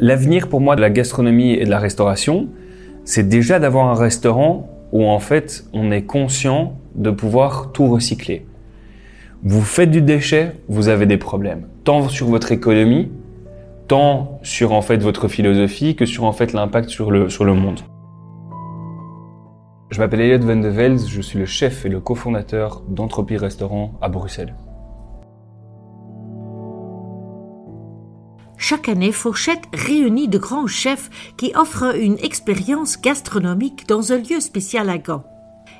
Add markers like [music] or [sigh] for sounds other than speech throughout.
L'avenir pour moi de la gastronomie et de la restauration, c'est déjà d'avoir un restaurant où en fait on est conscient de pouvoir tout recycler. Vous faites du déchet, vous avez des problèmes, tant sur votre économie, tant sur en fait votre philosophie que sur en fait l'impact sur le, sur le monde. Je m'appelle Elliot Van de Vels, je suis le chef et le cofondateur d'Entropie Restaurant à Bruxelles. Chaque année, Fourchette réunit de grands chefs qui offrent une expérience gastronomique dans un lieu spécial à Gand.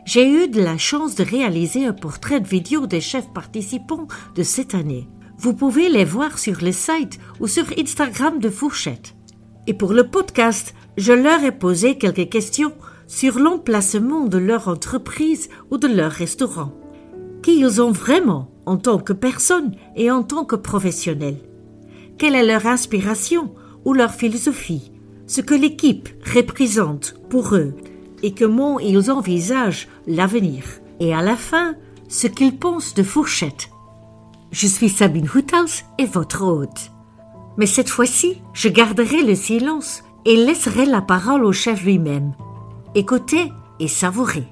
J'ai eu de la chance de réaliser un portrait de vidéo des chefs participants de cette année. Vous pouvez les voir sur le site ou sur Instagram de Fourchette. Et pour le podcast, je leur ai posé quelques questions sur l'emplacement de leur entreprise ou de leur restaurant. Qui ils ont vraiment en tant que personne et en tant que professionnels? Quelle est leur inspiration ou leur philosophie, ce que l'équipe représente pour eux et comment ils envisagent l'avenir. Et à la fin, ce qu'ils pensent de Fourchette. Je suis Sabine Houthaus et votre hôte. Mais cette fois-ci, je garderai le silence et laisserai la parole au chef lui-même. Écoutez et savourez.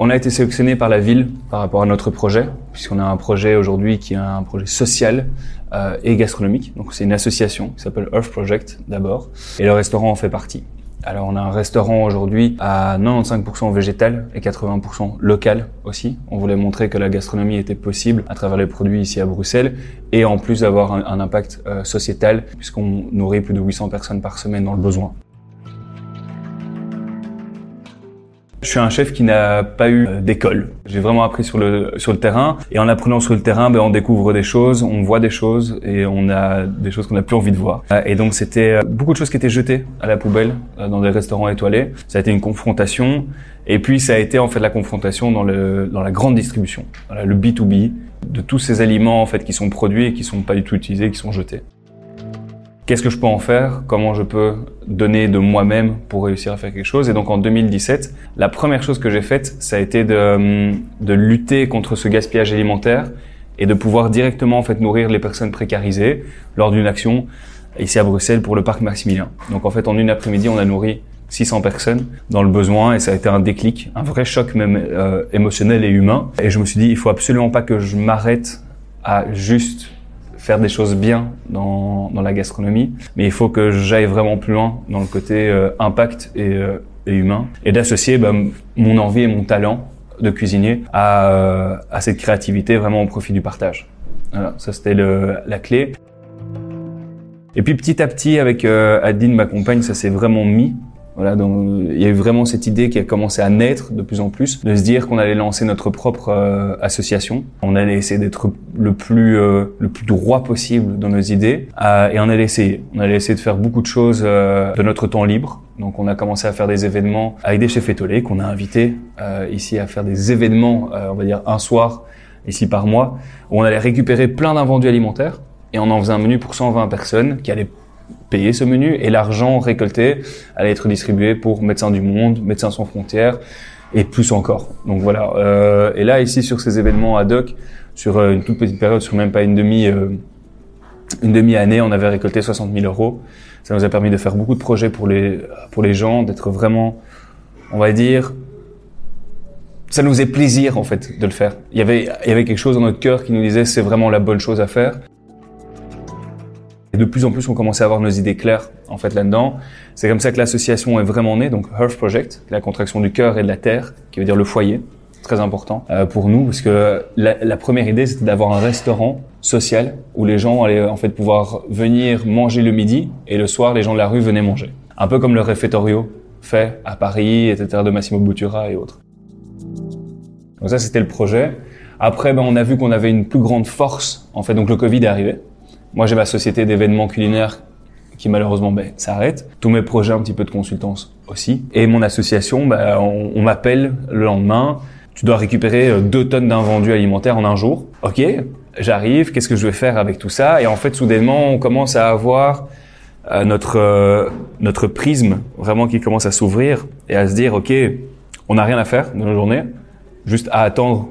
On a été sélectionné par la ville par rapport à notre projet, puisqu'on a un projet aujourd'hui qui est un projet social euh, et gastronomique. Donc c'est une association qui s'appelle Earth Project d'abord, et le restaurant en fait partie. Alors on a un restaurant aujourd'hui à 95% végétal et 80% local aussi. On voulait montrer que la gastronomie était possible à travers les produits ici à Bruxelles et en plus d'avoir un, impact euh, sociétal puisqu'on nourrit plus de 800 personnes par semaine dans le besoin. Suis un chef qui n'a pas eu euh, d'école. J'ai vraiment appris sur le sur le terrain et en apprenant sur le terrain, ben, on découvre des choses, on voit des choses et on a des choses qu'on n'a plus envie de voir. Euh, et donc c'était euh, beaucoup de choses qui étaient jetées à la poubelle dans des restaurants étoilés. Ça a été une confrontation et puis ça a été en fait la confrontation dans le dans la grande distribution, le B2B de tous ces aliments en fait qui sont produits et qui sont pas du tout utilisés, qui sont jetés. Qu'est-ce que je peux en faire Comment je peux donner de moi-même pour réussir à faire quelque chose Et donc en 2017, la première chose que j'ai faite, ça a été de, de lutter contre ce gaspillage alimentaire et de pouvoir directement en fait nourrir les personnes précarisées lors d'une action ici à Bruxelles pour le parc Maximilien. Donc en fait en une après-midi, on a nourri 600 personnes dans le besoin et ça a été un déclic, un vrai choc même euh, émotionnel et humain. Et je me suis dit, il faut absolument pas que je m'arrête à juste faire des choses bien dans, dans la gastronomie, mais il faut que j'aille vraiment plus loin dans le côté euh, impact et, euh, et, humain, et d'associer bah, mon envie et mon talent de cuisinier à, euh, à cette créativité vraiment au profit du partage. Voilà, ça c'était la clé. Et puis petit à petit, avec Adine, ma compagne, ça s'est vraiment mis. Voilà, donc il y a eu vraiment cette idée qui a commencé à naître de plus en plus, de se dire qu'on allait lancer notre propre euh, association. On allait essayer d'être le plus euh, le plus droit possible dans nos idées, euh, et on allait essayer. On allait essayer de faire beaucoup de choses de notre temps libre. Donc on a commencé à faire des événements avec des chefs étoilés qu'on a invités ici à faire des événements, on va dire un soir ici par mois, où on allait récupérer plein d'invendus alimentaires et on en faisait un menu pour 120 personnes qui allaient payer ce menu et l'argent récolté allait être distribué pour Médecins du Monde, Médecins sans frontières et plus encore. Donc voilà. Euh, et là ici sur ces événements ad hoc, sur euh, une toute petite période, sur même pas une demi euh, une demi année, on avait récolté 60 000 euros. Ça nous a permis de faire beaucoup de projets pour les pour les gens, d'être vraiment, on va dire, ça nous faisait plaisir en fait de le faire. Il y avait il y avait quelque chose dans notre cœur qui nous disait c'est vraiment la bonne chose à faire. Et de plus en plus, on commençait à avoir nos idées claires en fait là-dedans. C'est comme ça que l'association est vraiment née, donc Hearth Project, la contraction du cœur et de la terre, qui veut dire le foyer, très important euh, pour nous, parce que la, première idée c'était d'avoir un restaurant social où les gens allaient en fait pouvoir venir manger le midi et le soir les gens de la rue venaient manger. Un peu comme le Refettorio fait à Paris, etc. de Massimo Bottura et autres. Donc ça c'était le projet. Après, ben, on a vu qu'on avait une plus grande force. En fait, donc le Covid est arrivé. Moi, j'ai ma société d'événements culinaires qui malheureusement ben, s'arrête. Tous mes projets un petit peu de consultance aussi. Et mon association, ben, on, m'appelle le lendemain. Tu dois récupérer euh, deux tonnes d'invendus alimentaires en un jour. Ok, j'arrive. Qu'est-ce que je vais faire avec tout ça? Et en fait, soudainement, on commence à avoir euh, notre euh, notre prisme vraiment qui commence à s'ouvrir et à se dire ok, on n'a rien à faire de nos journées, juste à attendre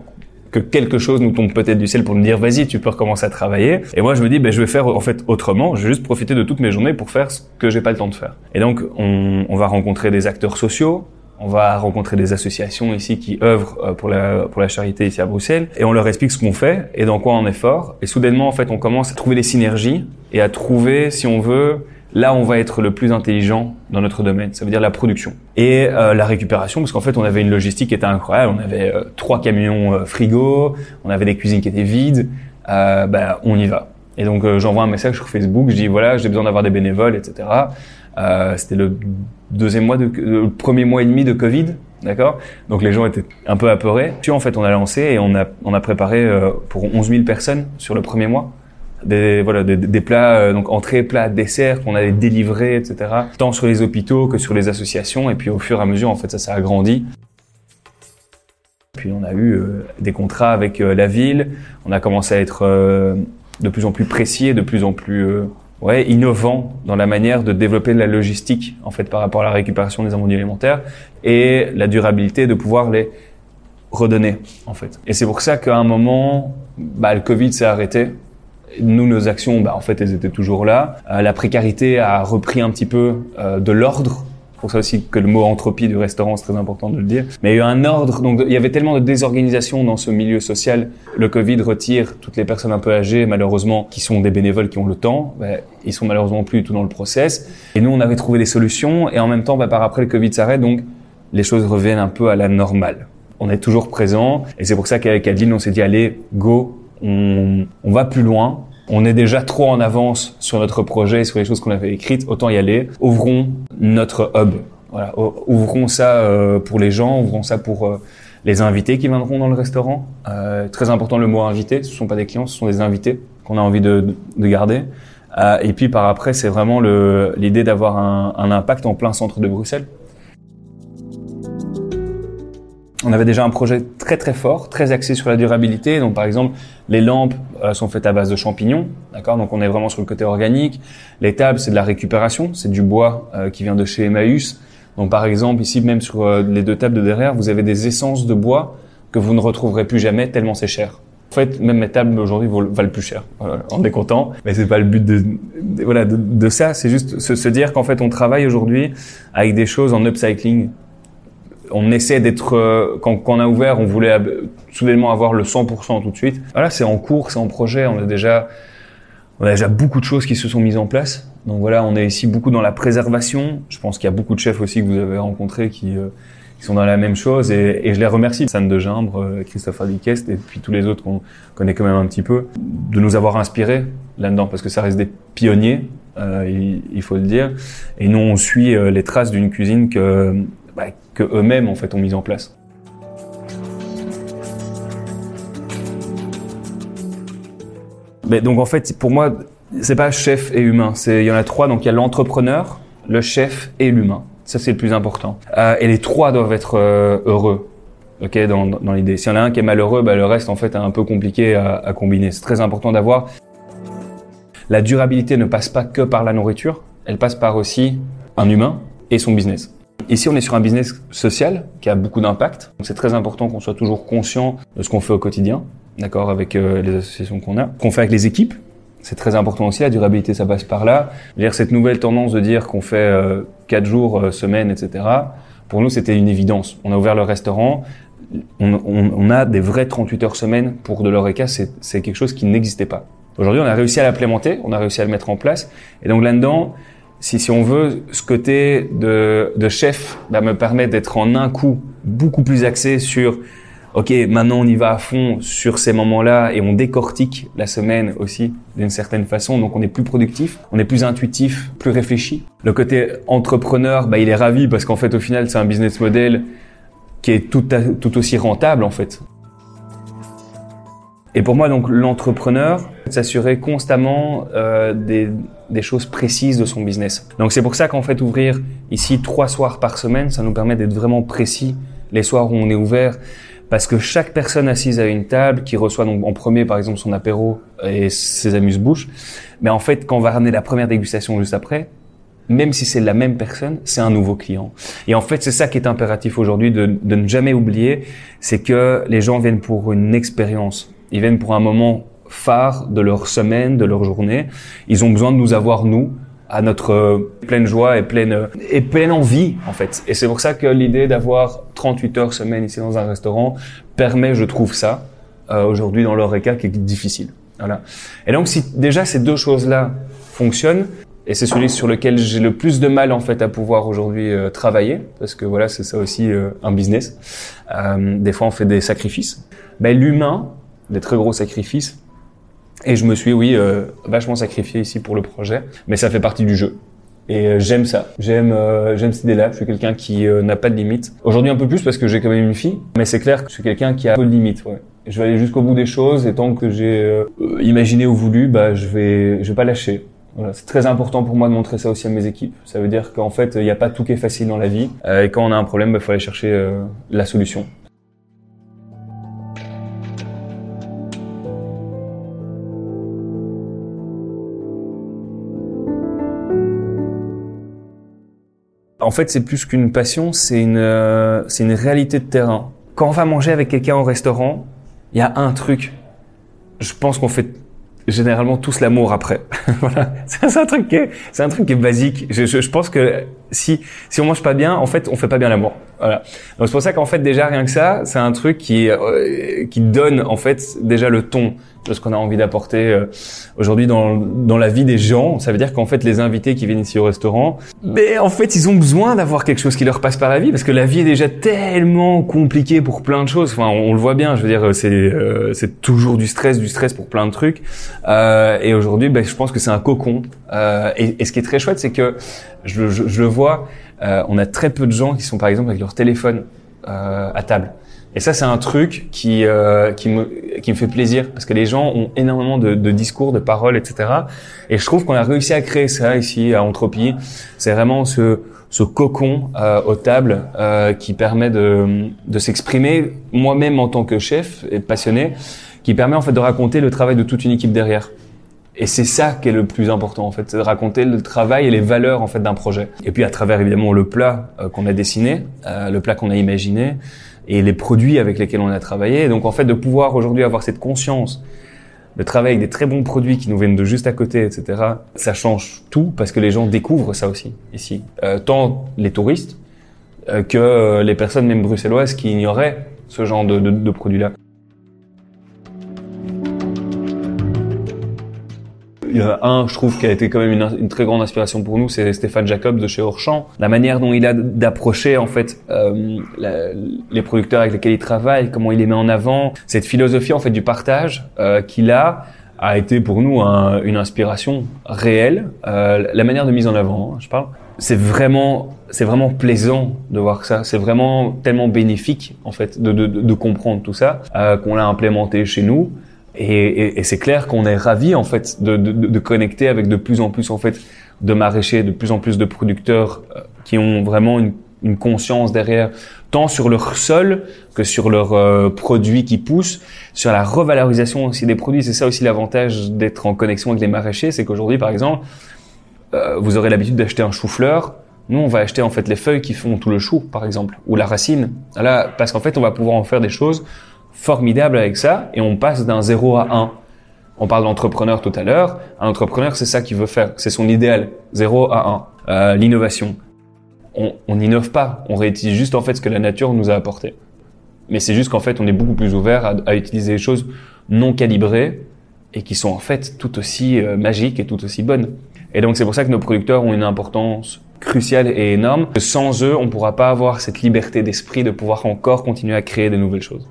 que quelque chose nous tombe peut-être du ciel pour nous dire vas-y, tu peux recommencer à travailler. Et moi, je me dis, ben, je vais faire en fait autrement. Je vais juste profiter de toutes mes journées pour faire ce que j'ai pas le temps de faire. Et donc, on, on va rencontrer des acteurs sociaux. On va rencontrer des associations ici qui œuvrent euh, pour la, pour la charité ici à Bruxelles et on leur explique ce qu'on fait et dans quoi on est fort. Et soudainement, en fait, on commence à trouver des synergies et à trouver, si on veut, là on va être le plus intelligent dans notre domaine, ça veut dire la production. Et euh, la récupération, parce qu'en fait on avait une logistique qui était incroyable, on avait euh, trois camions euh, frigo, on avait des cuisines qui étaient vides, bah, on y va. Et donc j'envoie un message sur Facebook, je dis voilà j'ai besoin d'avoir des bénévoles, etc. C'était le deuxième mois, de, le premier mois et demi de Covid, d'accord? Donc les gens étaient un peu apeurés. Puis en fait on a lancé et on a, on a préparé pour 11 000 personnes sur le premier mois des voilà des, des plats euh, donc entrées, plats, desserts qu'on allait délivrer, etc. Tant sur les hôpitaux que sur les associations. Et puis au fur et à mesure, en fait, ça s'est agrandi. Puis on a eu euh, des contrats avec euh, la ville. On a commencé à être de plus en plus précis de plus en plus ouais, innovant dans la manière de développer la logistique en fait par rapport à la récupération des invendus alimentaires et la durabilité de pouvoir les redonner en fait. Et c'est pour ça qu'à un moment, bah, le Covid s'est arrêté nous, nos actions, bah, en fait, elles étaient toujours là. Euh, la précarité a repris un petit peu euh, de l'ordre. Pour ça aussi que le mot entropie du restaurant, c'est très important de le dire. Mais il y a eu un ordre, donc il y avait tellement de désorganisation dans ce milieu social. Le Covid retire toutes les personnes un peu âgées, malheureusement, qui sont des bénévoles qui ont le temps. Bah, ils sont malheureusement plus du tout dans le process. Et nous, on avait trouvé des solutions. Et en même temps, bah, par après, le Covid s'arrête, donc les choses reviennent un peu à la normale. On est toujours présent. Et c'est pour ça qu'avec Adeline, on s'est dit, allez, go, on, va plus loin. On est déjà trop en avance sur notre projet, sur les choses qu'on avait écrites. Autant y aller. Ouvrons notre hub. Voilà, ouvrons ça euh, pour les gens, ouvrons ça pour euh, les invités qui viendront dans le restaurant. Euh, très important le mot invité. Ce sont pas des clients, ce sont des invités qu'on a envie de, de garder. Et puis par après, c'est vraiment l'idée d'avoir un impact en plein centre de Bruxelles. On avait déjà un projet très très fort, très axé sur la durabilité. Donc par exemple, les lampes euh, sont faites à base de champignons, d'accord? Donc on est vraiment sur le côté organique. Les tables, c'est de la récupération, c'est du bois euh, qui vient de chez Emmaüs. Donc par exemple, ici même sur euh, les deux tables de derrière, vous avez des essences de bois que vous ne retrouverez plus jamais tellement c'est cher. En fait, même mes tables aujourd'hui valent plus cher. on est content, mais c'est pas le but de, voilà de, ça. C'est juste se, se dire qu'en fait, on travaille aujourd'hui avec des choses en upcycling on essaie d'être euh, quand, on a ouvert, on voulait soudainement avoir le 100% tout de suite. Voilà, c'est en cours, c'est en projet. On a déjà on a déjà beaucoup de choses qui se sont mises en place. Donc voilà, on est ici beaucoup dans la préservation. Je pense qu'il y a beaucoup de chefs aussi que vous avez rencontrés qui, euh, sont dans la même chose et, je les remercie, Sanne de Gimbre, euh, Christophe Adikest et puis tous les autres qu'on connaît quand même un petit peu, de nous avoir inspirés là-dedans parce que ça reste des pionniers, il, il, faut le dire. Et nous, on suit les traces d'une cuisine que bah, que eux-mêmes fait ont mis en place. Mais donc en fait, pour moi, c'est pas chef et humain. Il y en a trois. Donc il y a l'entrepreneur, le chef et l'humain. Ça c'est le plus important. Euh, et les trois doivent être euh, heureux. Ok, dans, dans l'idée. S'il y en a un qui est malheureux, bah, le reste en fait est un peu compliqué à, à combiner. C'est très important d'avoir. La durabilité ne passe pas que par la nourriture. Elle passe par aussi un humain et son business. Ici, on est sur un business social qui a beaucoup d'impact. Donc, c'est très important qu'on soit toujours conscient de ce qu'on fait au quotidien, d'accord, avec euh, les associations qu'on a, qu'on fait avec les équipes. C'est très important aussi. La durabilité, ça passe par là. Dire cette nouvelle tendance de dire qu'on fait euh, quatre jours, euh, semaine, etc. Pour nous, c'était une évidence. On a ouvert le restaurant. On, a des vrais 38 heures semaine pour de l'oreca. C'est quelque chose qui n'existait pas. Aujourd'hui, on a réussi à l'implémenter. On a réussi à le mettre en place. Et donc là-dedans, si, on veut, ce côté de, de chef bah, me permet d'être en un coup beaucoup plus axé sur OK, maintenant on y va à fond sur ces moments-là et on décortique la semaine aussi d'une certaine façon. Donc on est plus productif, on est plus intuitif, plus réfléchi. Le côté entrepreneur, bah, il est ravi parce qu'en fait au final c'est un business model qui est tout, tout aussi rentable en fait. Et pour moi, donc, l'entrepreneur s'assurer constamment euh, des, des, choses précises de son business. Donc, c'est pour ça qu'en fait, ouvrir ici trois soirs par semaine, ça nous permet d'être vraiment précis les soirs où on est ouvert. Parce que chaque personne assise à une table, qui reçoit donc en premier par exemple son apéro et ses amuse-bouches, mais en fait quand on va ramener la première dégustation juste après, même si c'est la même personne, c'est un nouveau client. Et en fait, c'est ça qui est impératif aujourd'hui de, de ne jamais oublier, c'est que les gens viennent pour une expérience. Ils viennent pour un moment phare de leur semaine, de leur journée. Ils ont besoin de nous avoir, nous, à notre euh, pleine joie et pleine, et pleine envie, en fait. Et c'est pour ça que l'idée d'avoir 38 heures semaine ici dans un restaurant permet, je trouve ça, euh, aujourd'hui dans l'ORECA, qui est difficile. Voilà. Et donc, si déjà ces deux choses-là fonctionnent, et c'est celui sur lequel j'ai le plus de mal en fait à pouvoir aujourd'hui euh, travailler parce que voilà c'est ça aussi euh, un business. Euh, des fois on fait des sacrifices. Ben l'humain, des très gros sacrifices. Et je me suis oui vachement sacrifié ici pour le projet, mais ça fait partie du jeu. Et j'aime ça. J'aime j'aime cette idée-là. Je suis quelqu'un qui n'a pas de limites. Aujourd'hui un peu plus parce que j'ai quand même une fille, mais c'est clair que je suis quelqu'un qui a peu de limites. Je vais aller jusqu'au bout des choses et tant que j'ai imaginé ou voulu, bah je vais je vais pas lâcher. C'est très important pour moi de montrer ça aussi à mes équipes. Ça veut dire qu'en fait, il n'y a pas tout qui est facile dans la vie. Euh, et quand on a un problème, il bah, faut aller chercher euh, la solution. En fait, c'est plus qu'une passion, c'est une, euh, c'est une réalité de terrain. Quand on va manger avec quelqu'un au restaurant, il y a un truc. Je pense qu'on fait généralement tous l'amour après. [laughs] voilà, c'est un truc qui est, c'est un truc qui est basique. Je, je, je, pense que si si on mange pas bien, en fait, on fait pas bien l'amour. Voilà. Donc c'est pour ça qu'en fait déjà rien que ça, c'est un truc qui euh, qui donne en fait déjà le ton de ce qu'on a envie d'apporter euh, aujourd'hui dans, dans la vie des gens. Ça veut dire qu'en fait, les invités qui viennent ici au restaurant, mais en fait, ils ont besoin d'avoir quelque chose qui leur passe par la vie parce que la vie est déjà tellement compliquée pour plein de choses. Enfin, on, le voit bien. Je veux dire, c'est euh, c'est toujours du stress, du stress pour plein de trucs. Euh, et aujourd'hui, ben, je pense que c'est un cocon. Euh, et, et, ce qui est très chouette, c'est que je, je, je le vois. on a très peu de gens qui sont par exemple avec leur téléphone à table. Et ça, c'est un truc qui euh, qui me qui me fait plaisir parce que les gens ont énormément de, de discours, de paroles, etc. Et je trouve qu'on a réussi à créer ça ici à Entropie. C'est vraiment ce ce cocon euh, aux tables euh, qui permet de de s'exprimer moi-même en tant que chef et passionné, qui permet en fait de raconter le travail de toute une équipe derrière. Et c'est ça qui est le plus important en fait, c'est de raconter le travail et les valeurs en fait d'un projet. Et puis à travers évidemment le plat euh, qu'on a dessiné, euh, le plat qu'on a imaginé, et les produits avec lesquels on a travaillé. donc en fait, de pouvoir aujourd'hui avoir cette conscience de travailler avec des très bons produits qui nous viennent de juste à côté, etc. Ça change tout parce que les gens découvrent ça aussi ici, euh, tant les touristes euh, que les personnes même bruxelloises qui ignoraient ce genre de, de, de produits-là. Y a un, je trouve, qui a été quand même une, très grande inspiration pour nous, c'est Stéphane Jacob de chez Orchamps. La manière dont il a d'approcher en fait euh, les producteurs avec lesquels il travaille, comment il les met en avant, cette philosophie en fait du partage euh, qu'il a a été pour nous un, une inspiration réelle. Euh, la manière de mise en avant, hein, je parle, c'est vraiment c'est vraiment plaisant de voir ça. C'est vraiment tellement bénéfique en fait de, de, de comprendre tout ça euh, qu'on l'a implémenté chez nous. Et, et, et c'est clair qu'on est ravi en fait de, de, de, connecter avec de plus en plus en fait de maraîchers, de plus en plus de producteurs euh, qui ont vraiment une, une, conscience derrière, tant sur leur sol que sur leurs euh, produits qui poussent, sur la revalorisation aussi des produits. C'est ça aussi l'avantage d'être en connexion avec les maraîchers, c'est qu'aujourd'hui par exemple, euh, vous aurez l'habitude d'acheter un chou-fleur. Nous, on va acheter en fait les feuilles qui font tout le chou, par exemple, ou la racine. Là, parce qu'en fait, on va pouvoir en faire des choses formidable avec ça et on passe d'un 0 à 1. On parle d'entrepreneur tout à l'heure. Un entrepreneur, c'est ça qu'il veut faire. C'est son idéal. 0 à 1. Euh, L'innovation. On n'innove pas. On réutilise juste en fait ce que la nature nous a apporté. Mais c'est juste qu'en fait, on est beaucoup plus ouvert à, utiliser des choses non calibrées et qui sont en fait tout aussi euh, magiques et tout aussi bonnes. Et donc c'est pour ça que nos producteurs ont une importance cruciale et énorme. Sans eux, on ne pourra pas avoir cette liberté d'esprit de pouvoir encore continuer à créer de nouvelles choses.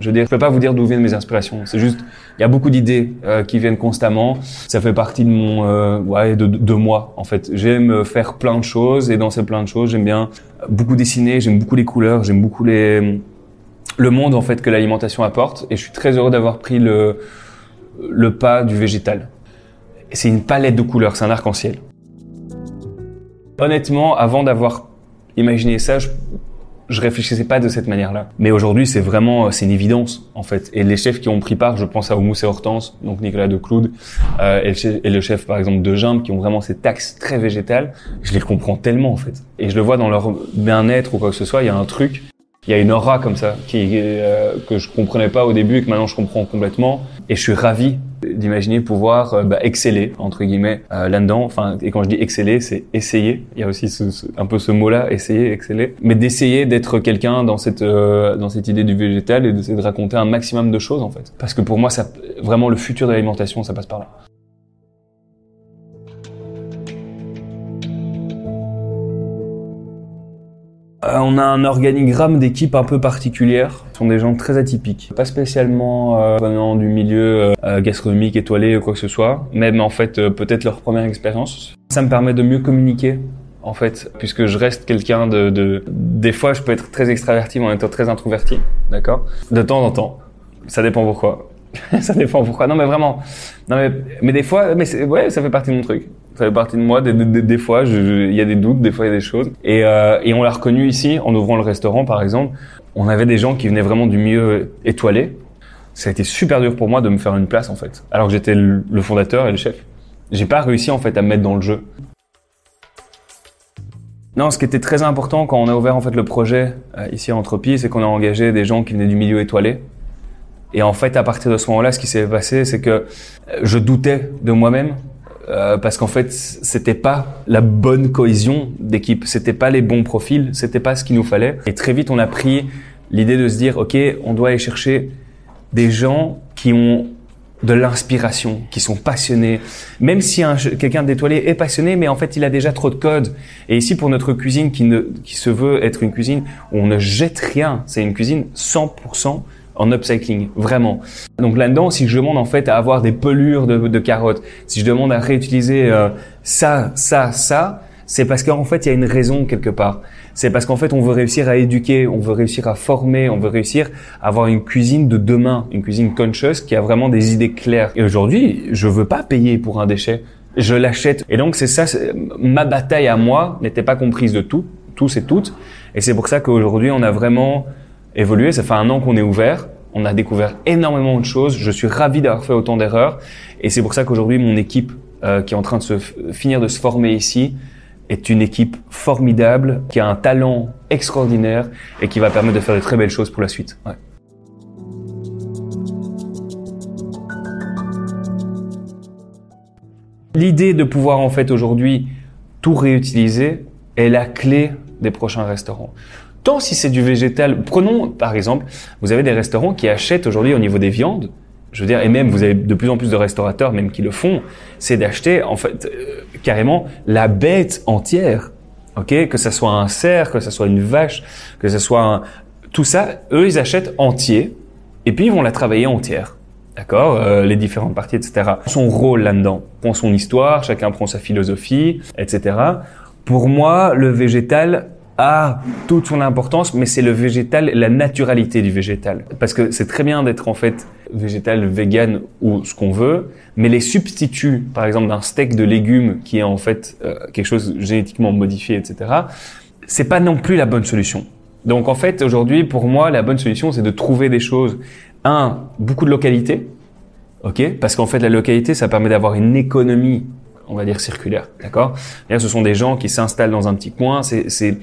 Je veux dire, je peux pas vous dire d'où viennent mes inspirations. C'est juste, il y a beaucoup d'idées euh, qui viennent constamment. Ça fait partie de mon, euh, ouais, de, de, moi en fait. J'aime faire plein de choses et dans ces plein de choses, j'aime bien beaucoup dessiner. J'aime beaucoup les couleurs. J'aime beaucoup les, le monde en fait que l'alimentation apporte. Et je suis très heureux d'avoir pris le, le pas du végétal. C'est une palette de couleurs. C'est un arc-en-ciel. Honnêtement, avant d'avoir imaginé ça, je je réfléchissais pas de cette manière-là. Mais aujourd'hui, c'est vraiment, c'est une évidence, en fait. Et les chefs qui ont pris part, je pense à Oumous et Hortense, donc Nicolas de Cloud, euh, et, le chef, par exemple, de Jimbe, qui ont vraiment cette taxe très végétale, je les comprends tellement, en fait. Et je le vois dans leur bien-être ou quoi que ce soit, il y a un truc, il y a une aura comme ça, qui, euh, que je comprenais pas au début et que maintenant je comprends complètement. Et je suis ravi d'imaginer pouvoir euh, bah, exceller entre guillemets euh, là-dedans. Enfin, et quand je dis exceller, c'est essayer. Il y a aussi ce, un peu ce mot-là, essayer, exceller. Mais d'essayer d'être quelqu'un dans cette euh, dans cette idée du végétal et d'essayer de raconter un maximum de choses en fait. Parce que pour moi, ça vraiment le futur de l'alimentation, ça passe par là. Euh, on a un organigramme d'équipe un peu particulière. Ce sont des gens très atypiques. Pas spécialement euh, venant du milieu euh, gastronomique, étoilé ou quoi que ce soit. Même en fait, peut-être leur première expérience. Ça me permet de mieux communiquer en fait, puisque je reste quelqu'un de, de, Des fois, je peux être très extraverti en étant très introverti, d'accord? De temps en temps. Ça dépend pourquoi. [laughs] ça dépend pourquoi. Non, mais vraiment. Non, mais, mais des fois, mais ouais, ça fait partie de mon truc ça fait partie de moi. Des, fois, il y a des doutes, des fois il y a des choses. Et, euh, et on l'a reconnu ici, en ouvrant le restaurant par exemple. On avait des gens qui venaient vraiment du milieu étoilé. Ça a été super dur pour moi de me faire une place en fait, alors que j'étais le, fondateur et le chef. J'ai pas réussi en fait à me mettre dans le jeu. Non, ce qui était très important quand on a ouvert en fait le projet euh, ici à Entropie, c'est qu'on a engagé des gens qui venaient du milieu étoilé. Et en fait, à partir de ce moment-là, ce qui s'est passé, c'est que je doutais de moi-même euh, parce qu'en fait, c'était pas la bonne cohésion d'équipe, c'était pas les bons profils, c'était pas ce qu'il nous fallait. Et très vite, on a pris l'idée de se dire, ok, on doit aller chercher des gens qui ont de l'inspiration, qui sont passionnés. Même si quelqu'un d'étoilé est passionné, mais en fait, il a déjà trop de codes. Et ici, pour notre cuisine qui, ne, qui se veut être une cuisine où on ne jette rien, c'est une cuisine 100% en upcycling, vraiment. Donc là-dedans, si je demande en fait à avoir des pelures de, carottes, si je demande à réutiliser euh, ça, ça, ça, c'est parce qu'en fait, il y a une raison quelque part. C'est parce qu'en fait, on veut réussir à éduquer, on veut réussir à former, on veut réussir à avoir une cuisine de demain, une cuisine conscious qui a vraiment des idées claires. Et aujourd'hui, je veux pas payer pour un déchet. Je l'achète. Et donc, c'est ça, ma bataille à moi n'était pas comprise de tout, tous et toutes. Et c'est pour ça qu'aujourd'hui, on a vraiment évolué. Ça fait un an qu'on est ouvert. On a découvert énormément de choses. Je suis ravi d'avoir fait autant d'erreurs. Et c'est pour ça qu'aujourd'hui, mon équipe euh, qui est en train de se finir de se former ici est une équipe formidable, qui a un talent extraordinaire et qui va permettre de faire de très belles choses pour la suite. Ouais. L'idée de pouvoir en fait aujourd'hui tout réutiliser est la clé des prochains restaurants. Tant si c'est du végétal, prenons par exemple, vous avez des restaurants qui achètent aujourd'hui au niveau des viandes, je veux dire, et même vous avez de plus en plus de restaurateurs même qui le font, c'est d'acheter en fait euh, carrément la bête entière, ok, que ça soit un cerf, que ça soit une vache, que ça soit un... tout ça, eux ils achètent entier et puis ils vont la travailler entière. D'accord? Euh, Les différentes parties, etc. Son rôle là-dedans, prend son histoire, chacun prend sa philosophie, etc. Pour moi, le végétal, a toute son importance, mais c'est le végétal, la naturalité du végétal. Parce que c'est très bien d'être en fait végétal, vegan ou ce qu'on veut, mais les substituts, par exemple d'un steak de légumes qui est en fait euh, quelque chose génétiquement modifié, etc., c'est pas non plus la bonne solution. Donc en fait, aujourd'hui, pour moi, la bonne solution, c'est de trouver des choses, un, beaucoup de localité, ok, parce qu'en fait, la localité, ça permet d'avoir une économie on va dire circulaire, d'accord? Ce sont des gens qui s'installent dans un petit coin, c'est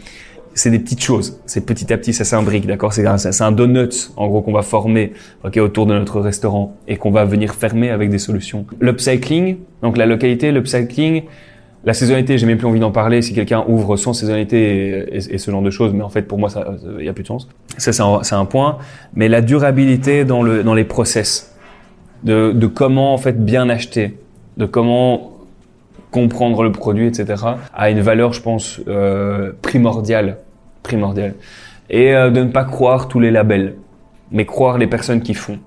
c'est des petites choses. C'est petit à petit, ça s'imbrique, d'accord? C'est un, c'est un donut, en gros, qu'on va former autour de notre restaurant et qu'on va venir fermer avec des solutions. L'upcycling, donc la localité, l'upcycling, la saisonnalité, j'ai même plus envie d'en parler. Si quelqu'un ouvre sans saisonnalité et, ce genre de choses, mais en fait, pour moi, il y a plus de sens. Ça, c'est un, c'est point. Mais la durabilité dans le, dans les process, de, de comment en fait bien acheter, de comment comprendre le produit, etc., a une valeur, je pense, euh, primordiale primordial. Et euh, de ne pas croire tous les labels, mais croire les personnes qui font.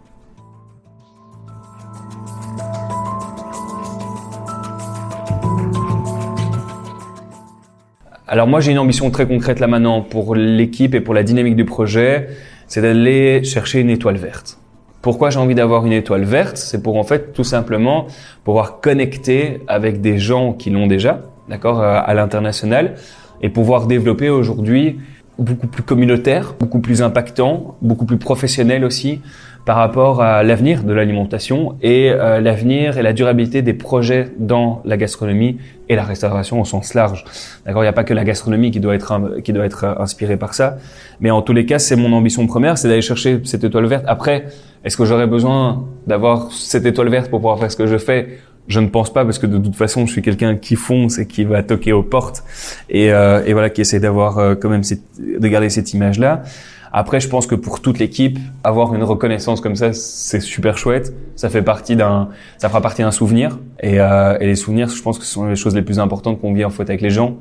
Alors moi j'ai une ambition très concrète là maintenant pour l'équipe et pour la dynamique du projet, c'est d'aller chercher une étoile verte. Pourquoi j'ai envie d'avoir une étoile verte? C'est pour en fait tout simplement pouvoir connecter avec des gens qui l'ont déjà, d'accord, euh, à l'international, et pouvoir développer aujourd'hui beaucoup plus communautaire, beaucoup plus impactant, beaucoup plus professionnel aussi par rapport à l'avenir de l'alimentation et euh, l'avenir et la durabilité des projets dans la gastronomie et la restauration au sens large. D'accord, il n'y a pas que la gastronomie qui doit être qui doit être euh, inspirée par ça, mais en tous les cas, c'est mon ambition première, c'est d'aller chercher cette étoile verte. Après, est-ce que j'aurais besoin d'avoir cette étoile verte pour pouvoir faire ce que je fais je ne pense pas parce que de toute façon, je suis quelqu'un qui fonce et qui va toquer aux portes et, euh, et voilà, qui essaie d'avoir euh, quand même de garder cette image-là. Après, je pense que pour toute l'équipe, avoir une reconnaissance comme ça, c'est super chouette. Ça fait partie d'un, ça fera partie d'un souvenir. Et, euh, et, les souvenirs, je pense que ce sont les choses les plus importantes qu'on vit en fait avec les gens.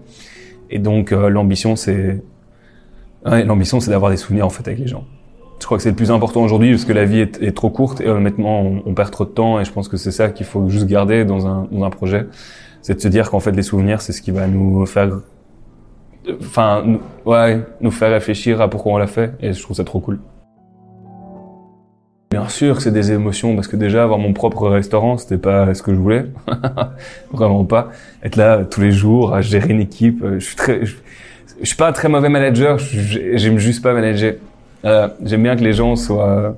Et donc, euh, l'ambition, c'est, l'ambition, c'est d'avoir des souvenirs en fait avec les gens. Je crois que c'est le plus important aujourd'hui parce que la vie est, trop courte et honnêtement, on, perd trop de temps. Et je pense que c'est ça qu'il faut juste garder dans un, dans un projet, c'est de se dire qu'en fait, les souvenirs, c'est ce qui va nous faire enfin, ouais, nous faire réfléchir à pourquoi on l'a fait, et je trouve ça trop cool. Bien sûr que c'est des émotions, parce que déjà, avoir mon propre restaurant, c'était pas ce que je voulais. [laughs] Vraiment pas. Être là tous les jours, à gérer une équipe. Je suis très, je, suis pas un très mauvais manager, j'aime juste pas manager. Euh, j'aime bien que les gens soient,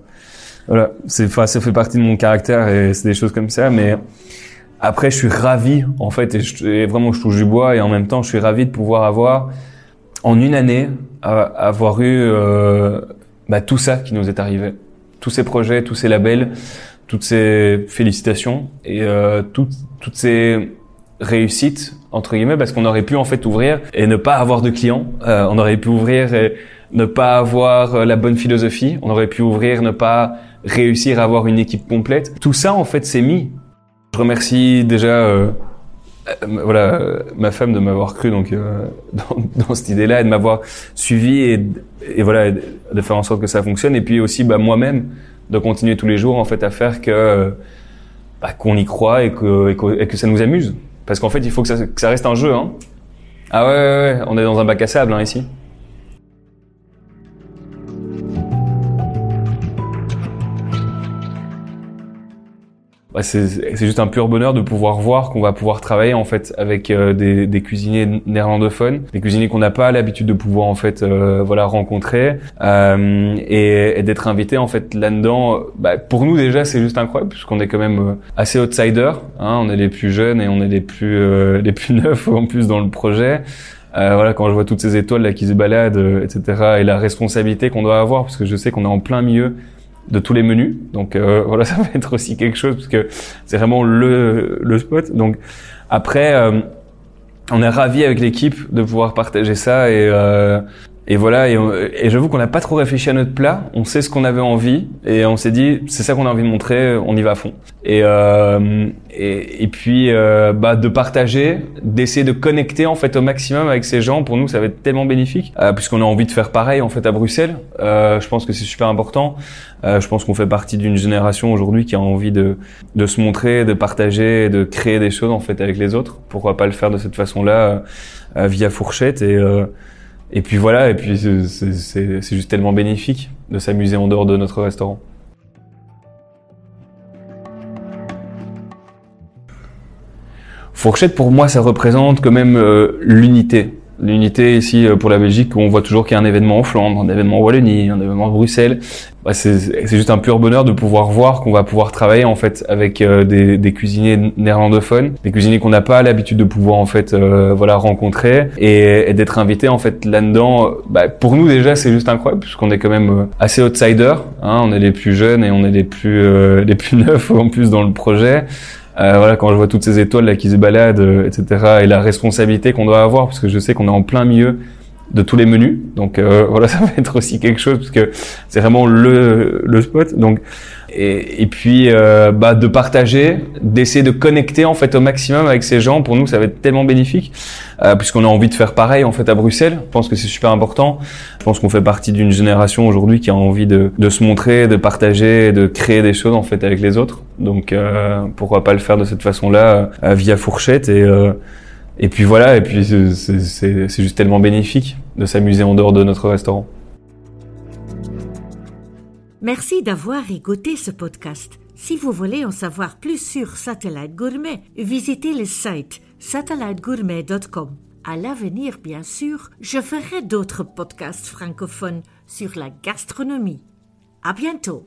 voilà, c'est, enfin, ça fait partie de mon caractère et c'est des choses comme ça, mais après, je suis ravi, en fait, et, vraiment, je touche du bois, et en même temps, je suis ravi de pouvoir avoir, en une année, avoir eu euh, bah, tout ça qui nous est arrivé. Tous ces projets, tous ces labels, toutes ces félicitations, et euh, toutes, toutes ces réussites, entre guillemets, parce qu'on aurait pu, en fait, ouvrir et ne pas avoir de clients. Euh, on aurait pu ouvrir et ne pas avoir la bonne philosophie. On aurait pu ouvrir, ne pas réussir à avoir une équipe complète. Tout ça, en fait, s'est mis je remercie déjà euh, euh, voilà ma femme de m'avoir cru donc euh, [laughs] dans, dans, cette idée-là et de m'avoir suivi et, et, voilà de faire en sorte que ça fonctionne et puis aussi bah, moi-même de continuer tous les jours en fait à faire que bah, qu'on y croit et que, et que, et que ça nous amuse parce qu'en fait il faut que ça, que ça reste un jeu hein. Ah ouais, ouais, ouais, on est dans un bac à sable hein, ici. Bah c'est juste un pur bonheur de pouvoir voir qu'on va pouvoir travailler en fait avec euh, des, des, cuisiniers néerlandophones, des cuisiniers qu'on n'a pas l'habitude de pouvoir en fait euh, voilà rencontrer euh, et, et d'être invité en fait là-dedans. Bah, pour nous déjà c'est juste incroyable puisqu'on est quand même euh, assez outsider, hein, on est les plus jeunes et on est les plus les plus [laughs] neufs en plus dans le projet. Euh, voilà, quand je vois toutes ces étoiles là qui se baladent, etc., et la responsabilité qu'on doit avoir, parce que je sais qu'on est en plein milieu de tous les menus. Donc euh, [laughs] voilà, ça va être aussi quelque chose parce que c'est vraiment le, le spot. Donc après, euh, on est ravi avec l'équipe de pouvoir partager ça et euh, et voilà, et, et j'avoue qu'on n'a pas trop réfléchi à notre plat. On sait ce qu'on avait envie et on s'est dit c'est ça qu'on a envie de montrer, on y va à fond. Et euh, et, puis euh, bah de partager, d'essayer de connecter en fait au maximum avec ces gens. Pour nous, ça va être tellement bénéfique euh, puisqu'on a envie de faire pareil en fait à Bruxelles. Euh, je pense que c'est super important. Je pense qu'on fait partie d'une génération aujourd'hui qui a envie de de se montrer, de partager, de créer des choses en fait avec les autres. Pourquoi pas le faire de cette façon-là via fourchette et et puis voilà, et puis c'est juste tellement bénéfique de s'amuser en dehors de notre restaurant. Fourchette, pour moi, ça représente quand même euh, l'unité l'unité ici euh, pour la Belgique, on voit toujours qu'il y a un événement en Flandre, un événement en Wallonie, un événement à Bruxelles. Bah, c'est juste un pur bonheur de pouvoir voir qu'on va pouvoir travailler en fait avec euh, des, des, cuisiniers néerlandophones, des cuisiniers qu'on n'a pas l'habitude de pouvoir en fait euh, voilà rencontrer et, et d'être invité en fait là-dedans. Bah, pour nous déjà c'est juste incroyable puisqu'on est quand même assez outsider, hein, on est les plus jeunes et on est les plus les plus [laughs] neufs en plus dans le projet. Euh, voilà, quand je vois toutes ces étoiles là qui se baladent, euh, etc., et la responsabilité qu'on doit avoir, parce que je sais qu'on est en plein milieu de tous les menus, donc euh, [laughs] voilà, ça va être aussi quelque chose, parce que c'est vraiment le, le spot. Donc et, et puis euh, bah, de partager, d'essayer de connecter en fait au maximum avec ces gens. Pour nous, ça va être tellement bénéfique euh, puisqu'on a envie de faire pareil en fait à Bruxelles. Je pense que c'est super important. Je pense qu'on fait partie d'une génération aujourd'hui qui a envie de, de, se montrer, de partager, de créer des choses en fait avec les autres. Donc euh, pourquoi pas le faire de cette façon-là euh, via fourchette et euh, et puis voilà. Et puis c'est juste tellement bénéfique de s'amuser en dehors de notre restaurant. Merci d'avoir écouté ce podcast. Si vous voulez en savoir plus sur Satellite Gourmet, visitez le site satellitegourmet.com. À l'avenir, bien sûr, je ferai d'autres podcasts francophones sur la gastronomie. À bientôt!